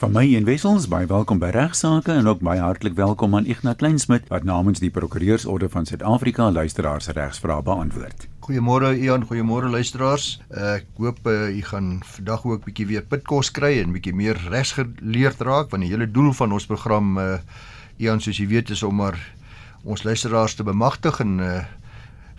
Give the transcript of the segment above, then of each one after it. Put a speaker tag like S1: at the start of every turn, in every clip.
S1: Van my en Wessels, baie welkom by Regsake en ook baie hartlik welkom aan Ignas Kleinsmid wat namens die Prokureursorde van Suid-Afrika luisteraars regsvrae beantwoord.
S2: Goeiemôre Ian, goeiemôre luisteraars. Ek hoop uh, u gaan vandag ook 'n bietjie weer pitkos kry en bietjie meer regsgeleerd raak want die hele doel van ons program uh, Ian soos jy weet is om maar ons luisteraars te bemagtig en uh,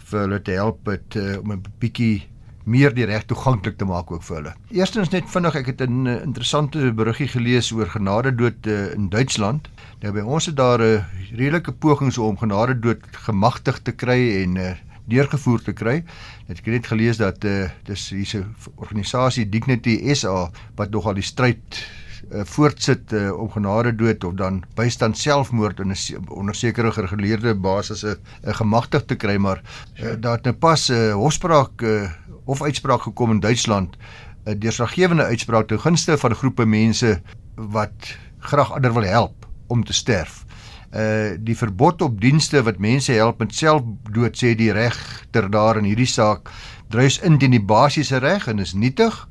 S2: vir hulle te help met uh, om 'n bietjie meer die reg toeganklik te maak ook vir hulle. Eerstens net vinnig, ek het 'n uh, interessante beriggie gelees oor genadedood uh, in Duitsland. Nou by ons het daar 'n uh, redelike pogings om genadedood gemagtig te kry en uh, deurgevoer te kry. Ek het net gelees dat uh, dis hierse organisasie Dignity SA wat nogal die stryd uh, voortsit uh, om genade dood of dan bystand selfmoord in 'n onder sekere gereguleerde basisse uh, gemagtig te kry maar uh, daar het nou pas 'n uh, hofspraak uh, of uitspraak gekom in Duitsland 'n deurslaggewende uitspraak ten gunste van groepe mense wat graag ander wil help om te sterf. Uh die verbod op dienste wat mense help met selfdood sê die regter daar in hierdie saak druis in teen die basiese reg en is nietig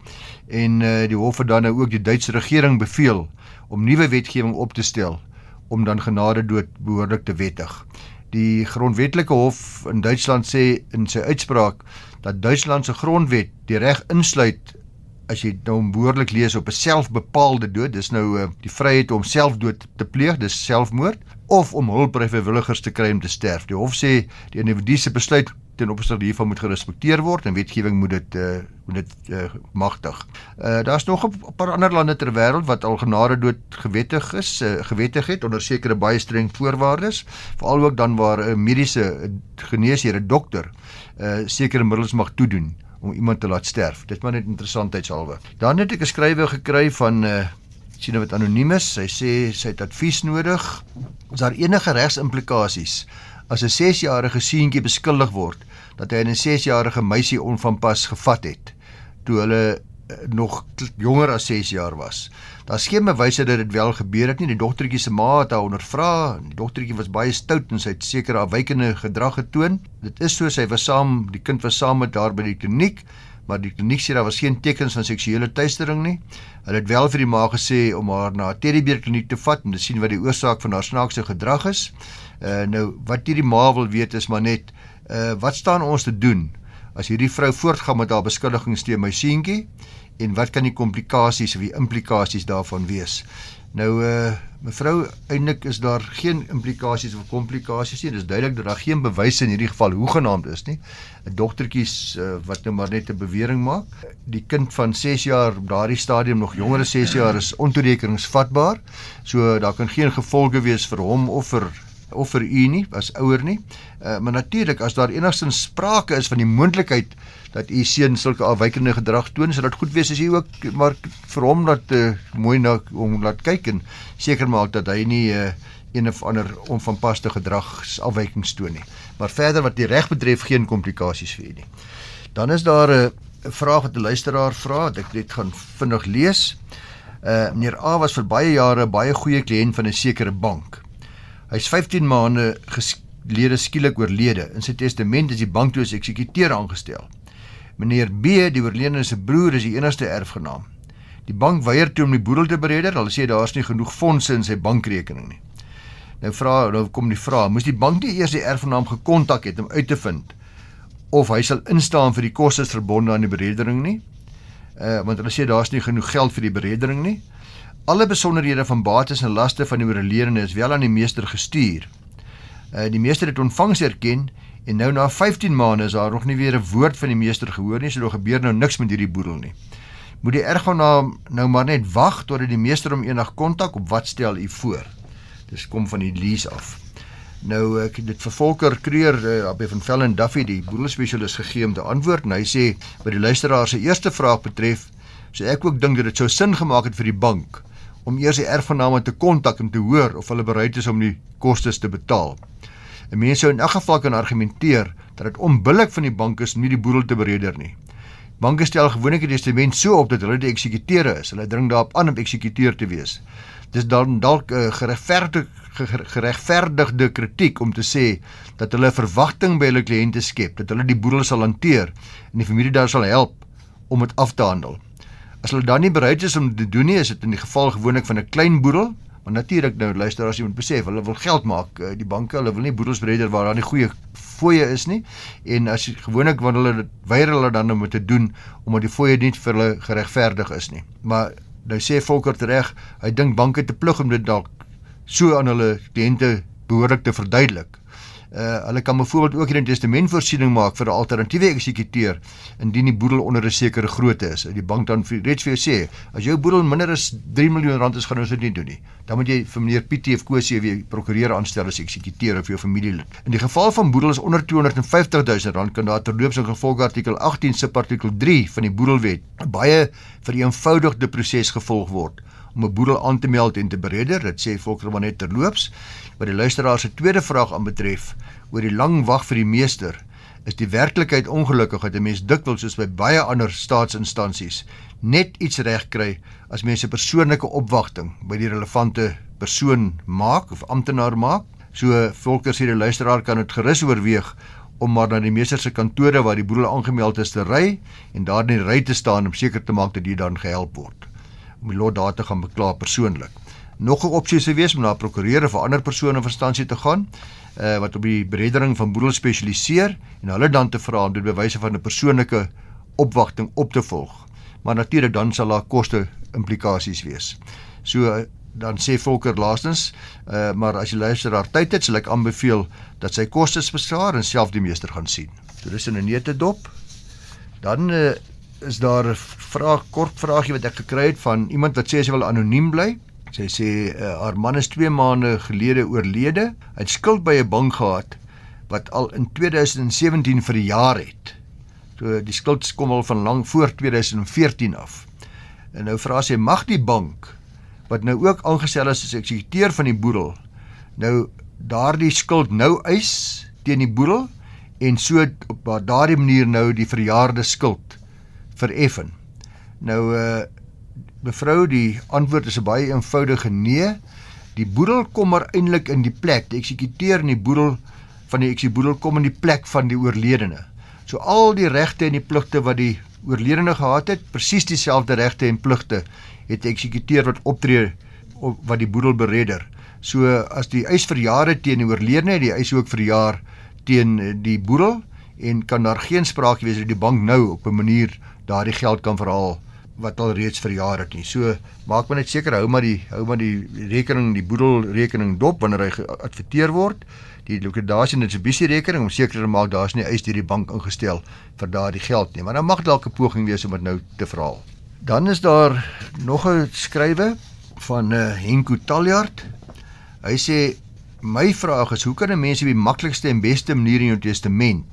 S2: en uh die hof het dan nou ook die Duitse regering beveel om nuwe wetgewing op te stel om dan genade dood behoorlik te wettig. Die grondwetlike hof in Duitsland sê in sy uitspraak dat Duitsland se grondwet die reg insluit as jy nou behoorlik lees op 'n selfbepaalde dood, dis nou uh, die vryheid om selfdood te pleeg, dis selfmoord of om hulp by vrywilligers te kry om te sterf. Die hof sê die individu se besluit ten opsigte hiervan moet gerespekteer word en wetgewing moet dit uh, moet dit uh, magtig. Uh, Daar's nog 'n paar ander lande ter wêreld wat al genade dood gewettig is, uh, gewettig het onder sekere baie streng voorwaardes, veral ook dan waar 'n mediese geneesheer, 'n dokter, uh, sekere middels mag toedoen om iemand te laat sterf. Dit maar net interessantheidshalwe. Dan het ek 'n skrywe gekry van uh, sien wat anoniem is. Sy sê sy het advies nodig. Is daar enige regsimplikasies as 'n 6-jarige seentjie beskuldig word dat hy 'n 6-jarige meisie onvanpas gevat het toe hulle uh, nog jonger as 6 jaar was? Daar's geen bewyse dat dit wel gebeur het nie. Die dogtertjie se ma het haar ondervra. Die dogtertjie was baie stout en sy het seker afwykende gedrag getoon. Dit is so sy was saam, die kind was saam met haar by die kliniek, maar die kliniek sê daar was geen tekens van seksuele teistering nie. Hulle het wel vir die ma gesê om haar na teddybeer kliniek te vat om te sien wat die oorsaak van haar snaakse gedrag is. Uh nou wat hierdie ma wil weet is maar net uh wat staan ons te doen as hierdie vrou voortgaan met haar beskuldigings teen my seentjie? en wat kan die komplikasies of die implikasies daarvan wees? Nou uh mevrou, eintlik is daar geen implikasies of komplikasies nie. Dit is duidelik dat daar geen bewyse in hierdie geval hoegenaamd is nie. 'n Dogtertjies uh, wat nou maar net 'n bewering maak. Die kind van 6 jaar op daardie stadium nog jonger as 6 jaar is ontoerekeningsvatbaar. So daar kan geen gevolge wees vir hom of vir of vir u nie as ouer nie. Uh, maar natuurlik as daar enigstens sprake is van die moontlikheid dat u seun sulke afwykende gedrag toon, sal dit goed wees as u ook maar vir hom laat uh, mooi na hom laat kyk en seker maak dat hy nie uh, een of ander onvanpaste gedragsafwykings toon nie. Maar verder wat die reg betref geen komplikasies vir u nie. Dan is daar 'n uh, vraag wat 'n luisteraar vra, ek dit gaan vinnig lees. Uh meneer A was vir baie jare baie goeie kliënt van 'n sekere bank. Hy's 15 maande gelede skielik oorlede. In sy testament is die bank toe as eksekuteur aangestel. Meneer B, die oorledene se broer, is die enigste erfgenaam. Die bank weier toe om die boedel te bereder. Hulle sê daar's nie genoeg fondse in sy bankrekening nie. Nou vra nou kom die vraag, moes die bank nie eers die erfgenaam gekontak het om uit te vind of hy sal instaan vir die kostes verbonde aan die beredering nie? Uh want hulle sê daar's nie genoeg geld vir die beredering nie. Alle besonderhede van bates en laste van die oorledene is wel aan die meester gestuur. Uh die meester het ontvangs erken En nou na 15 maande is daar nog nie weer 'n woord van die meester gehoor nie, so daar gebeur nou niks met hierdie boedel nie. Moet die erfgenaam nou maar net wag totdat die meester hom eendag kontak op wat stel u voor. Dis kom van die lease af. Nou ek dit vir Volker Kreer uh, by van Vellen Duffy die boedelspesialis gegee om te antwoord en hy sê wat die luisteraar se eerste vraag betref, sê ek ook dink dat dit sou sin gemaak het vir die bank om eers die erfgename te kontak om te hoor of hulle bereid is om die kostes te betaal. 'n Mens sou in elk geval kan argumenteer dat dit onbillik van die banke is om nie die boedel te bereder nie. Banke stel gewoonlik die testament so op dat hulle die eksekuteure is. Hulle dring daarop aan om eksekuteur te wees. Dis dan dalk 'n uh, geregverdigde geregverdigde kritiek om te sê dat hulle verwagting by hulle kliënte skep dat hulle die boedel sal hanteer en die familie daar sal help om dit af te handel. As hulle dan nie bereid is om te doen nie, is dit in die geval gewoonlik van 'n klein boedel, maar natuurlik nou luister as jy moet besef, hulle wil geld maak, uh, die banke, hulle wil nie boedels breder waar daar nie goeie fooie is nie en as gewoonlik wanneer hulle dit weier hulle dan om te doen omdat die fooie nie vir hulle geregverdig is nie. Maar nou sê Volker reg, hy dink banke te plig om dit dalk so aan hulle kliënte behoorlik te verduidelik. Uh hulle kan byvoorbeeld ook 'n testamentvoorsiening maak vir 'n alternatiewe eksekuteur indien die boedel onder 'n sekere grootte is. Die bank dan reeds vir jou sê, as jou boedel minder as 3 miljoen rand is, gaan ons dit nie doen nie. Dan moet jy vir meneer Pietie of Kosie weer prokureur aanstel as eksekuteur of jou familielid. In die geval van boedels onder 250 000 rand kan daar terloops in gevolg artikel 18 subartikel 3 van die boedelwet baie vereenvoudigde proses gevolg word om 'n boedel aan te meld en te bereder. Dit sê Volker maar net terloops. Wat die luisteraar se tweede vraag aanbetref oor die lang wag vir die meester, is die werklikheid ongelukkig dat 'n mens dikwels soos by baie ander staatsinstansies net iets reg kry as mense persoonlike opwagting by die relevante persoon maak of amptenaar maak. So Volker sê die luisteraar kan dit gerus oorweeg om maar na die meester se kantore waar die boedel aangemeld is te ry en daar in die ry te staan om seker te maak dat jy dan gehelp word om die lot daar te gaan bekla persoonlik. Nog 'n opsie sou wees om na 'n prokureur of 'n ander persoon in instansie te gaan uh, wat op die bereddering van boedel spesialiseer en hulle dan te vra om dit bewyse van 'n persoonlike opwagting op te volg. Maar natuurlik dan sal daar koste implikasies wees. So dan sê Volker laastens, uh, maar as jy luister daar tyd het, sal ek aanbeveel dat sy kostes bespaar en self die meester gaan sien. So dis in 'n neete dop. Dan uh, is daar 'n vraag kort vraagie wat ek gekry het van iemand wat sê sy wil anoniem bly. Sy sê uh, haar man is 2 maande gelede oorlede. Hy het skuld by 'n bank gehad wat al in 2017 vir 'n jaar het. So die skuld kom al van lank voor 2014 af. En nou vra sy mag die bank wat nou ook aangestel is as eksekuteur van die boedel nou daardie skuld nou eis teen die boedel en so op daardie manier nou die verjaarde skuld vereffen. Nou uh mevrou, die antwoord is 'n baie eenvoudige nee. Die boedel kom maar eintlik in die plek. Die eksekuteur in die boedel van die eksekuboedel kom in die plek van die oorledene. So al die regte en die pligte wat die oorledene gehad het, presies dieselfde regte en pligte het die eksekuteur wat optree wat die boedel beredder. So as die eis vir jare teen die oorledene, die eis ook vir jaar teen die boedel en kan daar geen sprake wees dat die bank nou op 'n manier daardie geld kan verhaal wat al reeds vir jare het nie. So maak maar net seker hou maar die hou maar die rekening, die boedel rekening dop wanneer hy geadverteer word. Die liquidasie en distribusie rekening om seker te maak daar's nie eis deur die bank ingestel vir daardie geld nie. Maar dan mag dalk 'n poging wees om dit nou te verhaal. Dan is daar nog 'n skrywe van uh, Henko Taljard. Hy sê my vraag is hoe kan 'n mens op die maklikste en beste manier in jou testament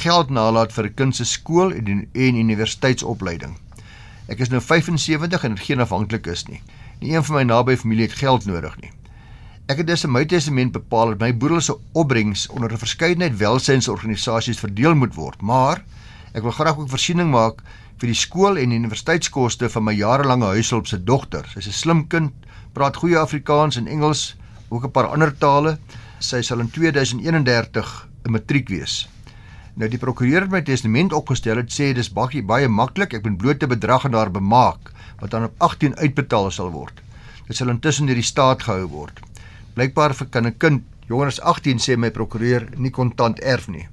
S2: geld nalat vir 'n kind se skool en en universiteitsopleiding. Ek is nou 75 en het geen afhanklik is nie. Nie een van my naby familie het geld nodig nie. Ek het dus in my testament bepaal dat my boedel se opbrengs onder 'n verskeidenheid welsynsorganisasies verdeel moet word, maar ek wil graag ook voorsiening maak vir die skool en universiteitskoste van my jarelange huishulp se dogter. Sy's 'n slim kind, praat goeie Afrikaans en Engels, ook 'n paar ander tale. Sy sal in 2031 'n matriek wees. Nou die prokureur het my testament opgestel het sê dis baie baie maklik, ek moet bloot 'n bedrag aan haar bemaak wat dan op 18 uitbetaal sal word. Dit sal intussen deur die staat gehou word. Blykbaar vir kan 'n kind jonger as 18 sê my prokureur nie kontant erf nie.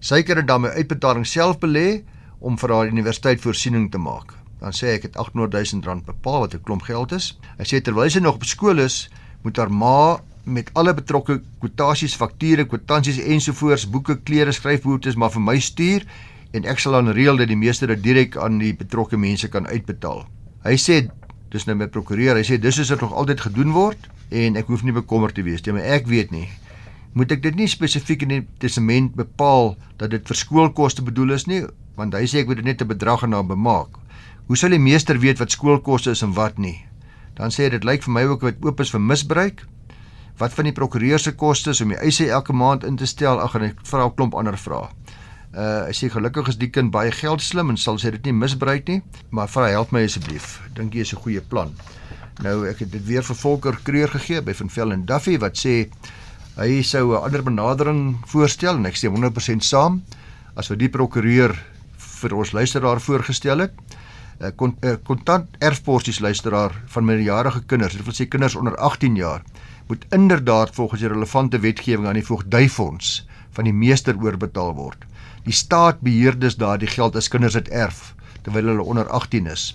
S2: Sy kan dit dan my uitbetaling self belê om vir haar universiteit voorsiening te maak. Dan sê ek het 800 000 rand bepaal wat 'n klomp geld is. Hy sê terwyl sy nog op skool is, moet haar ma met alle betrokke kwotasies, fakture, kwitansies ensovoorts, boeke, klere, skryfboetes maar vir my stuur en ek sal dan reël dat die meeste dit direk aan die betrokke mense kan uitbetaal. Hy sê dis nou met prokureur, hy sê dis is dit nog altyd gedoen word en ek hoef nie bekommerd te wees nie, maar ek weet nie. Moet ek dit nie spesifiek in die testament bepaal dat dit vir skoolkoste bedoel is nie, want hy sê ek moet dit net 'n bedrag aan hom bemaak. Hoe sal die meester weet wat skoolkoste is en wat nie? Dan sê dit lyk vir my ook wat oop is vir misbruik wat van die prokureur se kostes om die eise elke maand in te stel ag en ek vra 'n klomp ander vrae. Uh ek sê gelukkig is die kind baie geldslim en sal sy dit nie misbruik nie, maar vra help my asseblief. Dink jy is 'n goeie plan? Nou ek het dit weer vir Volker Kreur gegee by Van Vel en Duffy wat sê hy sou 'n ander benadering voorstel en ek sê 100% saam as wat die prokureur vir ons luisteraar voorgestel het. kontant uh, erfporsies luisteraar van minderjarige kinders, dit wil sê kinders onder 18 jaar, moet inderdaad volgens die relevante wetgewing aan die voogdyfonds van die meester oorbetaal word. Die staat beheer dus daardie geld as kinders dit erf terwyl hulle onder 18 is.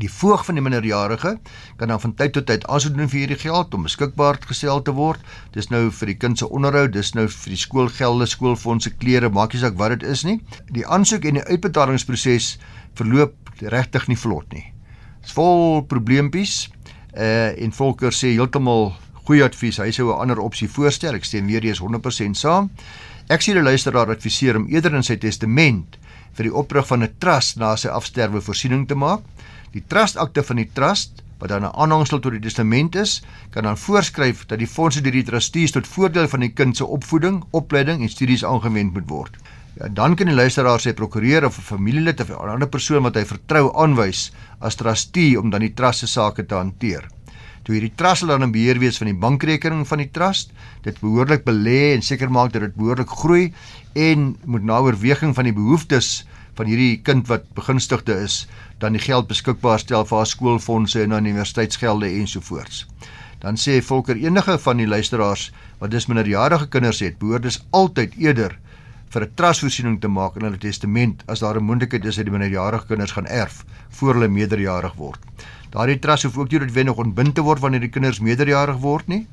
S2: Die voog van die minderjarige kan dan van tyd tot tyd aansoek doen vir hierdie geld om beskikbaar gestel te word. Dis nou vir die kind se onderhoud, dis nou vir die skoolgelde, skoolfondse, klere, maak nie saak wat dit is nie. Die aansoek en die uitbetalingsproses verloop regtig nie vlot nie. Dit's vol probleempies. Uh en Volker sê heeltemal goeie advies. Hy sou 'n ander opsie voorstel. Ek stem weer eens 100% saam. Ek sien 'n luisteraar adviseer om eerder in sy testament vir die oprig van 'n trust na sy afsterwe voorsiening te maak. Die trustakte van die trust wat dan 'n aanhangsel tot die testament is, kan dan voorskryf dat die fondse deur die trustees tot voordeel van die kind se opvoeding, opleiding en studies aangewend moet word. Ja, dan kan die luisteraar sy prokureur of 'n familielid of 'n ander persoon wat hy vertrou aanwys as trustee om dan die trust se sake te hanteer. Toe hierdie trust sal dan in beheer wees van die bankrekening van die trust, dit behoorlik belê en seker maak dat dit behoorlik groei en moet na oorweging van die behoeftes van hierdie kind wat begunstigde is, dan die geld beskikbaar stel vir haar skoolfondse en dan universiteitsgelde ensovoorts. Dan sê Volker enige van die luisteraars wat dis minderjarige kinders het, behoort dus altyd eerder vir 'n trustvoorsiening te maak in hulle testament as daar 'n moontlikheid is dat die minderjarige kinders gaan erf voor hulle meerderjarig word. Daardie trust hoef ook nie noodwendig ontbind te word wanneer die kinders meerderjarig word nie.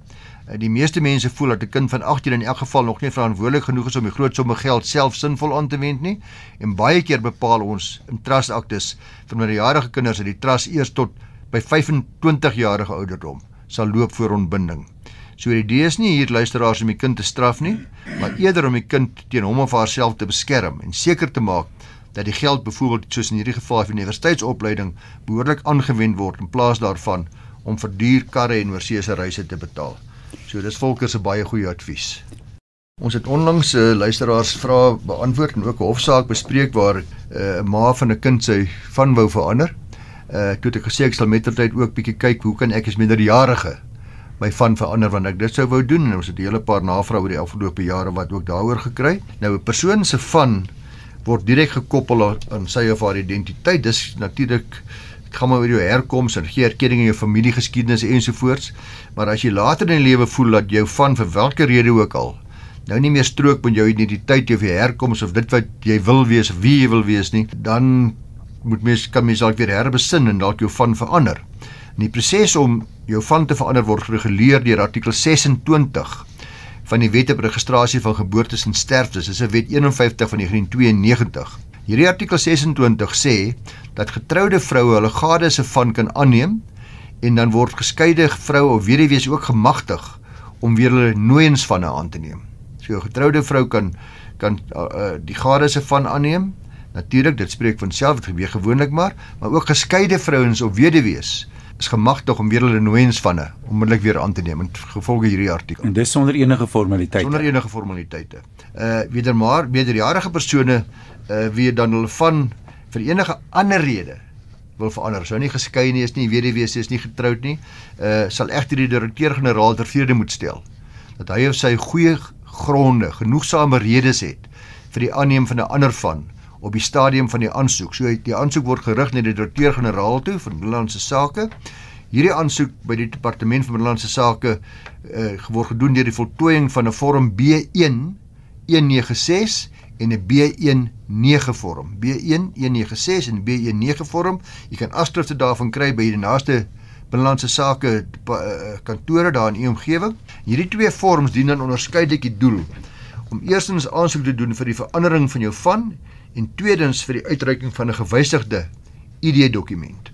S2: Eh, die meeste mense voel dat 'n kind van 18 in elk geval nog nie verantwoordelik genoeg is om die groot somme geld self sinvol aan te wend nie. En baie keer bepaal ons in trust aktes vir minderjarige kinders dat die trust eers tot by 25 jarige ouderdom sal loop voor ontbinding. So die idee is nie hier luisteraars om die kind te straf nie, maar eerder om die kind teen hom of haarself te beskerm en seker te maak dat die geld byvoorbeeld soos in hierdie geval vir universiteitsopleiding behoorlik aangewend word in plaas daarvan om vir duur karre en oorseese reise te betaal. So dis Volker se baie goeie advies. Ons het onlangs uh, luisteraars vrae beantwoord en ook 'n hofsaak bespreek waar eh, 'n uh, ma van 'n kind sy van wou verander. Uh toe het ek gesê ek sal mettertyd ook bietjie kyk hoe kan ek as minderjarige my van verander want ek dit sou wou doen en ons het 'n hele paar navrae oor die afgelope jare wat ook daaroor gekry. Nou 'n persoon se van word direk gekoppel aan sy of haar identiteit. Dis natuurlik gaan maar oor jou herkoms en gee erkenning aan jou familiegeskiedenis ensovoorts. Maar as jy later in die lewe voel dat jou van vir watter rede ook al nou nie meer strook met jou identiteit of jou herkoms of dit wat jy wil wees of wie jy wil wees nie, dan moet mens kan mens dalk weer herbesin en dalk jou van verander. En die proses om jou van te verander word gereguleer deur artikel 26 van die Wet op Registrasie van Geboortes en Sterftes. Dis 'n wet 51 van 1992. Hierdie artikel 26 sê dat getroude vroue hulle gade se van kan aanneem en dan word geskeide vroue of weduwees ook gemagtig om weer hulle nooiens van aan te neem. So 'n getroude vrou kan kan uh, uh, die gade se van aanneem. Natuurlik, dit spreek van self, dit gebeur gewoonlik maar, maar ook geskeide vrouens of weduwees is gemagtig om weer hulle nooiens vanne onmiddellik weer aan te neem in gevolge hierdie artikel.
S1: En dis sonder enige formaliteite.
S2: Sonder enige formaliteite. Uh wedermaar meerderjarige persone uh wie dan hulle van vir enige ander rede wil verander. Sou nie geskei nie is nie, weduwees is nie getroud nie. Uh sal egter die direkteur-generaal ter vrede moet stel dat hy of sy goeie gronde, genoegsame redes het vir die aanneem van 'n ander van op die stadium van die aansoek. So die aansoek word gerig na die direkteur-generaal toe van Binnelandse Sake. Hierdie aansoek by die departement van Binnelandse Sake uh word gedoen deur die voltooiing van 'n vorm B1 196 en 'n B19 vorm. B1 196 en B19 vorm. Jy kan afskrifte daarvan kry by die naaste binnelandse sake uh, kantore daar in u omgewing. Hierdie twee vorms dien dan onderskeidelik die doel om eerstens aansoek te doen vir die verandering van jou van en tweedens vir die uitreiking van 'n gewysigde ID-dokument.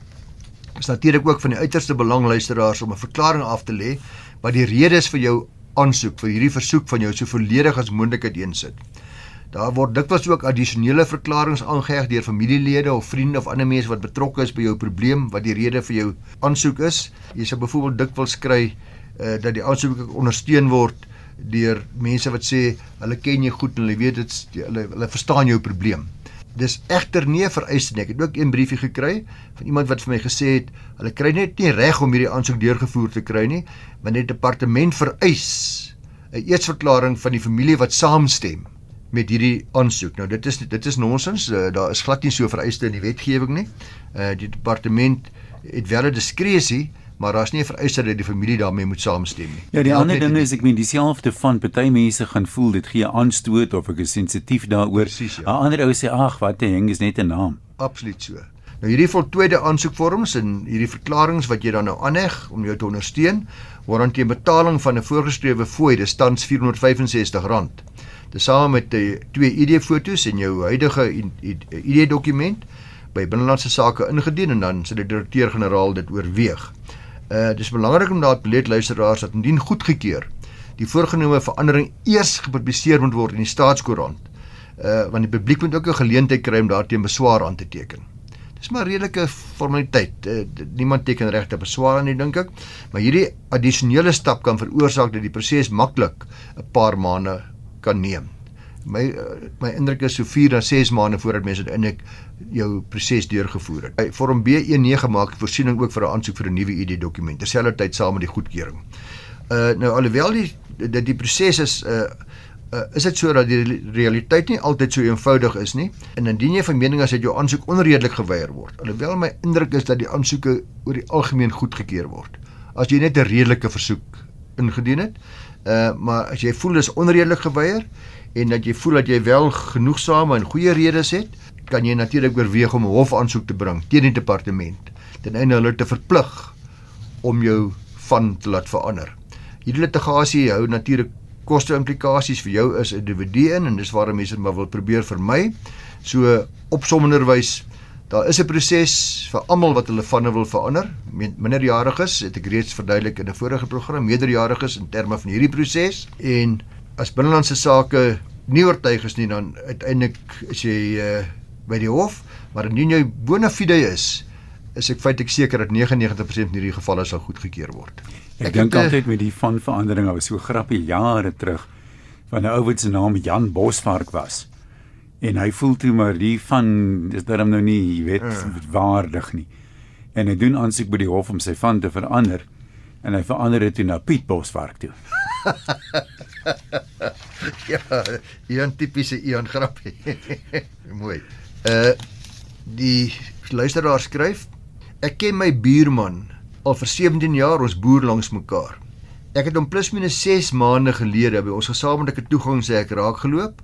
S2: Dit is natuurlik ook van die uiterste belang luisteraars om 'n verklaring af te lê wat die redes vir jou aansoek vir hierdie versoek van jou so volledig as moontlik uiteensit. Daar word dikwels ook addisionele verklaringe aangeheg deur familielede of vriende of ander mense wat betrokke is by jou probleem wat die rede vir jou aansoek is. Jy sal byvoorbeeld dikwels kry uh, dat die aansoek ondersteun word deur mense wat sê hulle ken jou goed en hulle weet dit hulle hulle verstaan jou probleem. Dis egter nie 'n vereiste nie. Ek het ook een briefie gekry van iemand wat vir my gesê het hulle kry net nie reg om hierdie aansoek deurgevoer te kry nie, want die departement vereis 'n eetsverklaring van die familie wat saamstem met hierdie aansoek. Nou dit is dit is nonsens. Uh, daar is glad nie so vereiste in die wetgewing nie. Uh die departement het wel 'n diskresie, maar daar's nie 'n vereiste dat die familie daarmee moet saamstem nie.
S1: Ja, die ja, ander ding is ek meen dieselfde van party mense gaan voel dit gee aanstoot of ek is sensitief daaroor. Presies. Ja. 'n Ander ou sê ag, wat 'n heng is net 'n naam.
S2: Absoluut so. Nou hierdie voltooide aansoekvorms en hierdie verklaringe wat jy dan nou aanheg om jou te ondersteun, word teen betaling van 'n voorgeskrewe fooi, dis tans R465. Tesame met die twee ID-foto's en jou huidige ID-dokument by binnelandse sake ingedien en dan sal die direkteur-generaal dit oorweeg. Uh dis belangrik om daar te let luisteraars dat indien goedgekeur die voorgenome verandering eers gepubliseer moet word in die staatskoerant. Uh want die publiek moet ook 'n geleentheid kry om daarteen beswaar aan te teken. Dis maar redelike formaliteit. Uh, niemand teken regte beswaar aan nie dink ek. Maar hierdie addisionele stap kan veroorsaak dat die proses maklik 'n paar maande kan neem. My uh, my indruk is so 4 na 6 maande voordat mense uiteindelik jou proses deurgevoer het. By vorm B19 maak voorsiening ook vir 'n aansoek vir 'n nuwe ID-dokument terselfdertyd saam met die goedkeuring. Uh nou alhoewel die dat die proses is uh Uh, is dit so dat die realiteit nie altyd so eenvoudig is nie en indien jy van mening is dat jou aansoek onredelik geweier word alhoewel my indruk is dat die aansoeke oor die algemeen goedgekeur word as jy net 'n redelike versoek ingedien het uh maar as jy voel dis onredelik geweier en dat jy voel dat jy wel genoegsame en goeie redes het kan jy natuurlik oorweeg om 'n hofaansoek te bring teen die departement ten einde hulle te verplig om jou van te laat verander. Hierdie litigasie hou natuurlik koste implikasies vir jou as individu in en dis waarom mense maar wil probeer vermy. So opsommenderwys Daar is 'n proses vir almal wat hulle vanne wil verander. Minderjariges, het ek reeds verduidelik in 'n vorige program, meerderjariges in terme van hierdie proses en as binnelandse sake nie oortuig is nie dan uiteindelik as jy uh, by die hof, maar indien jy bona fide is, is ek feitelik seker dat 99% in hierdie gevalle sal goedgekeur word.
S1: Ek, ek dink altyd met die van verandering, was so grappie jare terug van 'n ou wat se naam Jan Bosvark was. En hy voel toe maar die van is daarom nou nie, jy weet, uh. waardig nie. En hy doen aansoek by die hof om sy van te verander en hy verander dit toe na Piet Bosvark toe.
S2: ja, 'n tipiese Ian grappie. Mooi. Uh die luisteraar skryf: Ek ken my buurman al vir 17 jaar, ons boer langs mekaar. Ek het hom plus minus 6 maande gelede by ons gesamentlike toegangshek raak geloop.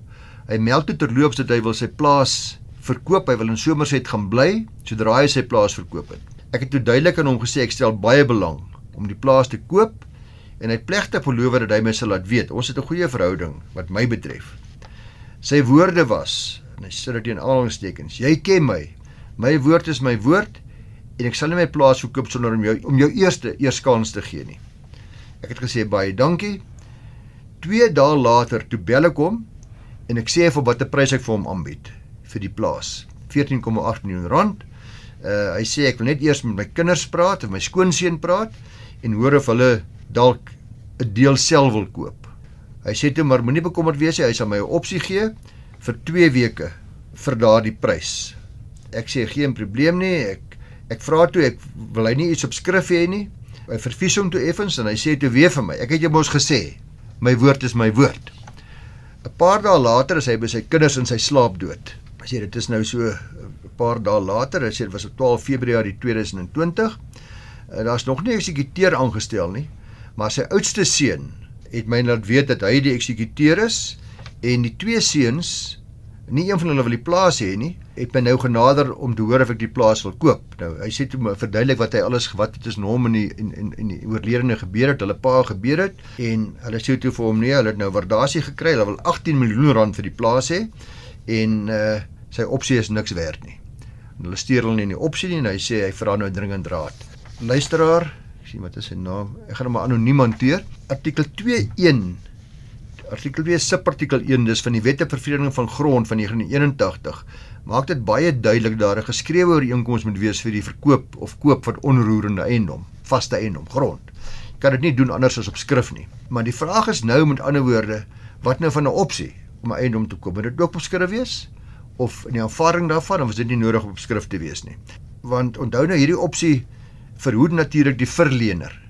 S2: Hy meld toe terloops dat hy wil sy plaas verkoop. Hy wil in Somerset gaan bly sodra hy sy plaas verkoop het. Ek het toe duidelik aan hom gesê ek stel baie belang om die plaas te koop en hy het plegtig beloof dat hy my sal laat weet. Ons het 'n goeie verhouding wat my betref. Sy woorde was en hy sit dit in aanhalingstekens. Jy ken my. My woord is my woord en ek sal nie my plaas verkoop sonder om jou om jou eerste eers kans te gee nie. Ek het gesê baie dankie. 2 dae later toe bel ek hom en ek sê vir watter prys ek vir hom aanbied vir die plaas. 14,8 miljoen rand. Uh hy sê ek wil net eers met my kinders praat en my skoonseun praat en hoor of hulle dalk 'n deel self wil koop. Hy sê toe maar moenie bekommerd wees hy sal my 'n opsie gee vir 2 weke vir daardie prys. Ek sê geen probleem nie. Ek ek vra toe ek wil hy nie iets op skrif hê nie. Hy verfies hom toe effens en hy sê toe weer vir my. Ek het jou mos gesê, my woord is my woord. 'n Paar dae later is hy by sy kinders in sy slaap dood. Hy sê dit is nou so 'n paar dae later, hy sê dit was op 12 Februarie 2020. Eh, daar's nog nie 'n eksekuteur aangestel nie, maar sy oudste seun het my laat weet dat hy die eksekuteur is en die twee seuns nie een van hulle wil die plaas hê nie het my nou genader om te hoor of ek die plaas wil koop. Nou hy sê toe my verduidelik wat hy alles wat het is hom in die in in in die oorledene gebeur het hulle pa gebeur het. En hulle sê toe vir hom nee hulle het nou waardasie gekry hulle wil 18 miljoen rand vir die plaas hê. En uh, sy opsie is niks werd nie. En hulle stuur hulle nie in die opsie nie en hy sê hy vra nou dringend raad. Luisteraar ek sien wat is sy naam ek gaan hom anoniem hanteer. Artikel 21 artikel 2 subartikel 1 dis van die Wette vir Vervreemding van Grond van 1981 maak dit baie duidelik daar 'n geskrewe ooreenkoms moet wees vir die verkoop of koop van onroerende eiendom, vaste eiendom, grond. Jy kan dit nie doen anders as op skrif nie. Maar die vraag is nou met ander woorde, wat nou van 'n opsie om 'n eiendom te koop? Moet dit ook op skrif wees? Of in die aanvaarding daarvan of is dit nie nodig om op skrif te wees nie? Want onthou nou hierdie opsie verhoed natuurlik die verlener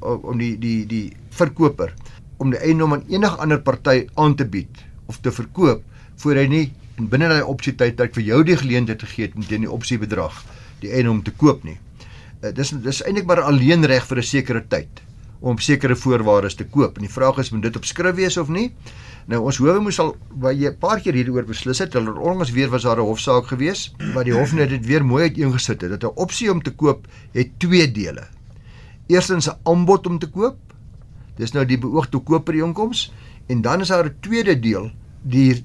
S2: om die die die verkoper om die eiendom aan enige ander party aan te bied of te verkoop voor hy nie binne daai opsie tydperk vir jou die geleentheid gegee het om teen die opsie bedrag die eiendom te koop nie. Uh, dis dis eintlik maar alleen reg vir 'n sekere tyd om sekere voorwaardes te koop. En die vraag is moet dit op skrif wees of nie? Nou ons howe moes al baie 'n paar keer hieroor beslis het. Hulle onlangs weer was daar 'n hofsaak gewees waar die hof net dit weer mooi uiteengesit het dat 'n opsie om te koop het twee dele. Eerstens 'n aanbod om te koop. Dis nou die beoogde kooperinkoms en dan is daar 'n tweede deel die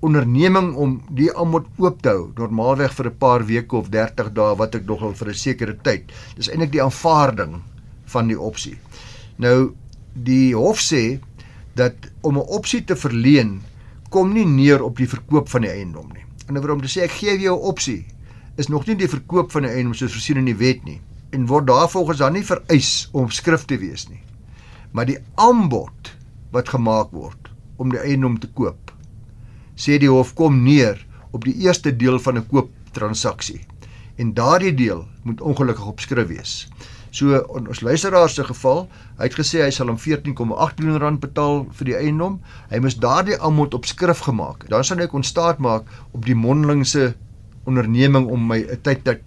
S2: onderneming om die aanbod oop te hou normaalweg vir 'n paar weke of 30 dae wat ek nogal vir 'n sekere tyd. Dis eintlik die aanvaarding van die opsie. Nou die hof sê dat om 'n opsie te verleen kom nie neer op die verkoop van die eiendom nie. En oor om te sê ek gee jou 'n opsie is nog nie die verkoop van 'n eiendom soos voorsien in die wet nie en word daarvolgens dan nie vereis om op skrif te wees nie. Maar die aanbod wat gemaak word om die eiendom te koop sê die hof kom neer op die eerste deel van 'n kooptransaksie en daardie deel moet ongelukkig op skrif wees. So in ons luisteraar se geval, hy het gesê hy sal hom 14,8 miljoen rand betaal vir die eiendom. Hy moes daardie aanbod op skrif gemaak. Dan sal hy kon staat maak op die mondelingse onderneming om my 'n tyd tyd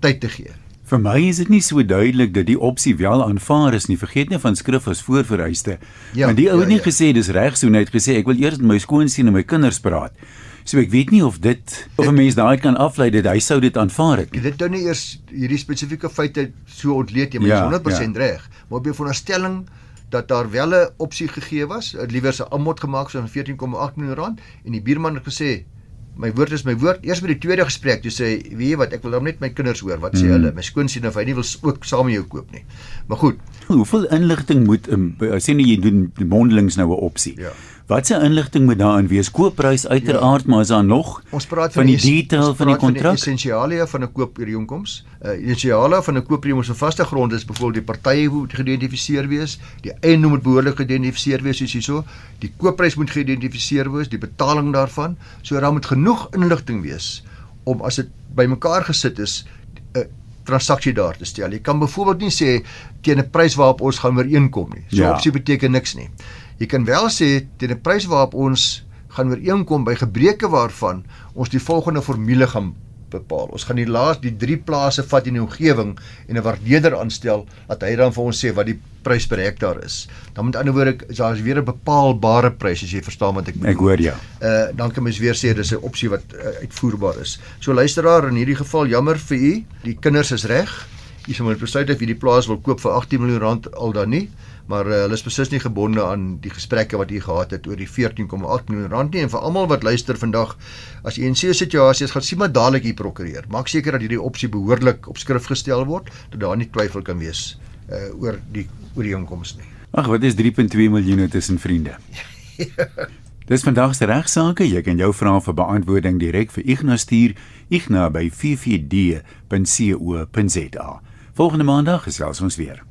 S2: tyd te gee.
S1: Vir my is dit nie so duidelik dat die opsie wel aanvaar is nie. Vergeet nie van skrif as voorvereiste. Ja, Want die ou het ja, nie ja. gesê dis reg so net gesê ek wil eers met my skoonseun en my kinders praat. So ek weet nie of dit of 'n mens daai kan aflei dat hy sou dit aanvaar het.
S2: Dit nou nie eers hierdie spesifieke feite so ontleed jy, maar ja, 100% ja. reg. Maar op die veronderstelling dat daar wel 'n opsie gegee was, liewer 'n aanbod gemaak so van 14,8 miljoen rand en die buurman het gesê my woord is my woord. Eers met die tweede gesprek, jy sê, weet jy wat, ek wil dan net my kinders hoor. Wat sê hmm. hulle? My skoonseun of hy nie wil ook saam met jou koop nie. Maar goed.
S1: Hoeveel inligting moet um, sê jy doen mondelings nou 'n opsie? Ja. Watse inligting moet daarin wees? Koopprys uiteraard, ja. maar is daar nog
S2: Ons praat
S1: van, van die detail van die kontrak.
S2: Die essensialia van 'n koopooreenkoms. Uh essensialia van 'n koopooreenkoms op vaste grond is byvoorbeeld die partye moet geïdentifiseer wees, die eiendom moet behoorlik geïdentifiseer wees soos hierso, die koopprys moet geïdentifiseer wees, die betaling daarvan. So daar moet genoeg inligting wees om as dit bymekaar gesit is 'n transaksie daar te stel. Jy kan byvoorbeeld nie sê teen 'n prys waarop ons gaan ooreenkom nie. So ja. opsie beteken niks nie. Jy kan wel sê teen 'n prys waarop ons gaan ooreenkom by gebreke waarvan ons die volgende formule gaan bepaal. Ons gaan die laas die drie plase vat in die omgewing en 'n waardeerder aanstel dat hy dan vir ons sê wat die prys per hektaar is. Dan met ander woorde is daar weer 'n bepaalbare prys as jy verstaan wat ek bedoel.
S1: Ek hoor ja.
S2: Uh dan kan mens weer sê dis 'n opsie wat uh, uitvoerbaar is. So luisteraar in hierdie geval jammer vir u, die kinders is reg. U sê moet besluit of jy die plaas wil koop vir 18 miljoen rand al dan nie maar uh, hulle is beslis nie gebonde aan die gesprekke wat u gehad het oor die 14,8 miljoen rand nie en vir almal wat luister vandag as u in so 'n situasie is gaan sien maar dadelik u prokureur maak seker dat hierdie opsie behoorlik op skrif gestel word dat daar nie twyfel kan wees uh, oor die oor die inkomste nie
S1: ag wat is 3.2 miljoen tussen vriende Dis vandag se regsaake. Jy kan jou vrae vir beantwoording direk vir Ignas stuur. Ignas by 44d.co.za. Volgende maandag gesels ons weer.